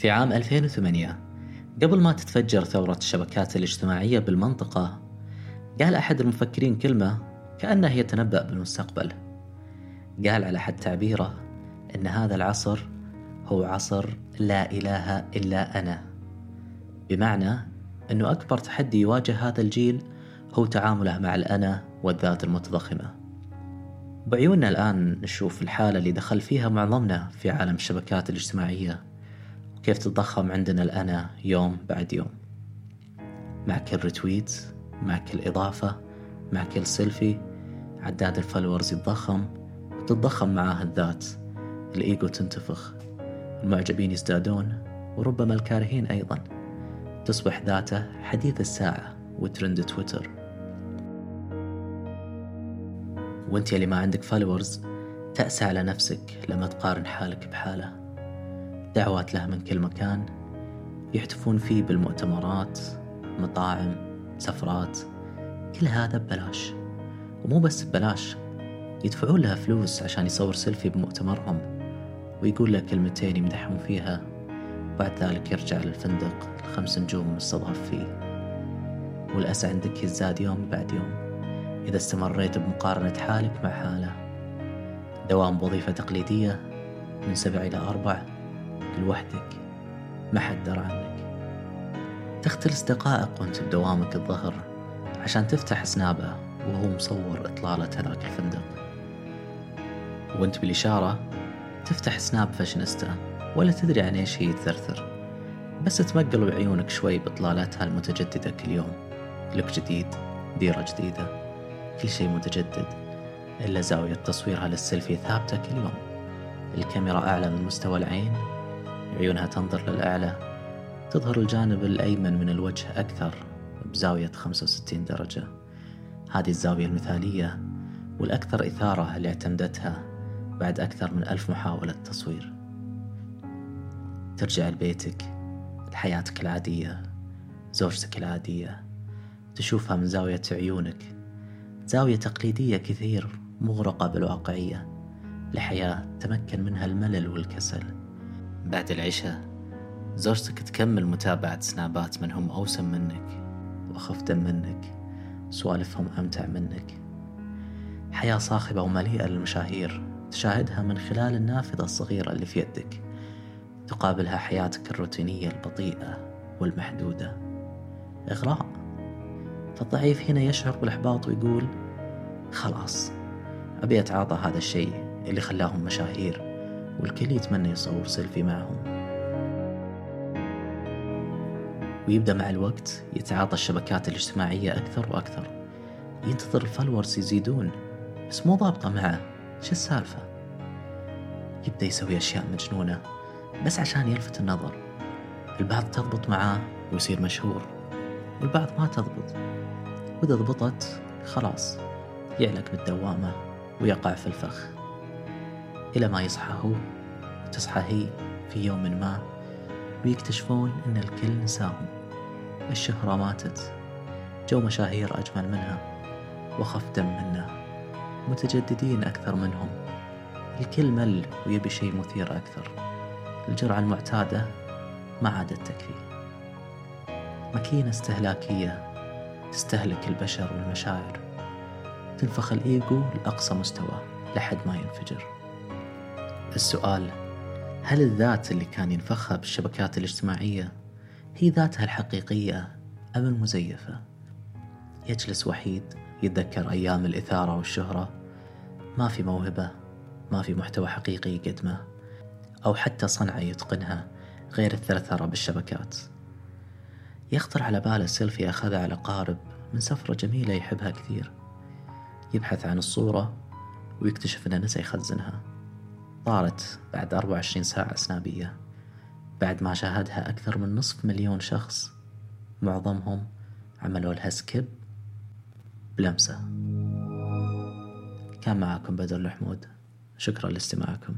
في عام 2008 قبل ما تتفجر ثورة الشبكات الاجتماعية بالمنطقة قال أحد المفكرين كلمة كأنه يتنبأ بالمستقبل. قال على حد تعبيره إن هذا العصر هو عصر لا إله إلا أنا. بمعنى أنه أكبر تحدي يواجه هذا الجيل هو تعامله مع الأنا والذات المتضخمة. بعيوننا الآن نشوف الحالة اللي دخل فيها معظمنا في عالم الشبكات الاجتماعية. وكيف تتضخم عندنا الأنا يوم بعد يوم؟ مع كل retweet مع كل إضافة مع كل سيلفي عداد ال followers يتضخم وتتضخم معاه الذات. الإيجو تنتفخ. المعجبين يزدادون وربما الكارهين أيضا. تصبح ذاته حديث الساعة وترند تويتر. وانت اللي ما عندك followers تأسى على نفسك لما تقارن حالك بحالة. دعوات له من كل مكان. يحتفون فيه بالمؤتمرات مطاعم سفرات. كل هذا ببلاش. ومو بس ببلاش يدفعون لها فلوس عشان يصور سيلفي بمؤتمرهم ويقول له كلمتين يمدحهم فيها. بعد ذلك يرجع للفندق الخمس نجوم مستضاف فيه. والأسى عندك يزداد يوم بعد يوم إذا استمريت بمقارنة حالك مع حاله. دوام بوظيفة تقليدية من سبع إلى أربع. لوحدك ما حد درى عنك. تختلس دقائق وأنت بدوامك الظهر عشان تفتح سنابه وهو مصور إطلالة هذاك الفندق. وأنت بالإشارة تفتح سناب فاشنستا ولا تدري عن إيش هي تثرثر بس تمقل بعيونك شوي بإطلالاتها المتجددة كل يوم. لوك جديد ديرة جديدة كل شيء متجدد إلا زاوية تصويرها للسيلفي ثابتة كل يوم. الكاميرا أعلى من مستوى العين عيونها تنظر للأعلى تظهر الجانب الأيمن من الوجه أكثر بزاوية 65 درجة. هذه الزاوية المثالية والأكثر إثارة اللي اعتمدتها بعد أكثر من ألف محاولة تصوير. ترجع لبيتك لحياتك العادية زوجتك العادية تشوفها من زاوية عيونك. زاوية تقليدية كثير مغرقة بالواقعية لحياة تمكن منها الملل والكسل. بعد العشاء زوجتك تكمل متابعة سنابات من هم أوسم منك وأخف دم منك سوالفهم أمتع منك. حياة صاخبة ومليئة للمشاهير تشاهدها من خلال النافذة الصغيرة اللي في يدك. تقابلها حياتك الروتينية البطيئة والمحدودة. إغراء فالضعيف هنا يشعر بالإحباط ويقول خلاص أبي أتعاطى هذا الشيء اللي خلاهم مشاهير. والكل يتمنى يصور سيلفي معهم. ويبدأ مع الوقت يتعاطى الشبكات الاجتماعية أكثر وأكثر. ينتظر ال followers يزيدون بس مو ضابطة معه. شو السالفة؟ يبدأ يسوي أشياء مجنونة بس عشان يلفت النظر. البعض تضبط معاه ويصير مشهور والبعض ما تضبط. وإذا ضبطت خلاص يعلق بالدوامة ويقع في الفخ. إلى ما يصحى هو وتصحى هي في يوم ما. ويكتشفون إن الكل نساهم. الشهرة ماتت. جو مشاهير أجمل منها. وخف دم منها متجددين أكثر منهم. الكل مل ويبي شيء مثير أكثر. الجرعة المعتادة ما عادت تكفي. ماكينة استهلاكية تستهلك البشر والمشاعر. تنفخ الإيجو لأقصى مستوى لحد ما ينفجر. السؤال هل الذات اللي كان ينفخها بالشبكات الاجتماعية هي ذاتها الحقيقية أم المزيفة؟ يجلس وحيد يتذكر أيام الإثارة والشهرة. ما في موهبة ما في محتوى حقيقي يقدمه أو حتى صنعة يتقنها غير الثرثرة بالشبكات. يخطر على باله سيلفي أخذها على قارب من سفرة جميلة يحبها كثير. يبحث عن الصورة ويكتشف أنه نسى يخزنها طارت بعد 24 ساعة سنابية بعد ما شاهدها أكثر من نصف مليون شخص معظمهم عملوا لها سكيب بلمسة. كان معكم بدر الحمود. شكرا لاستماعكم.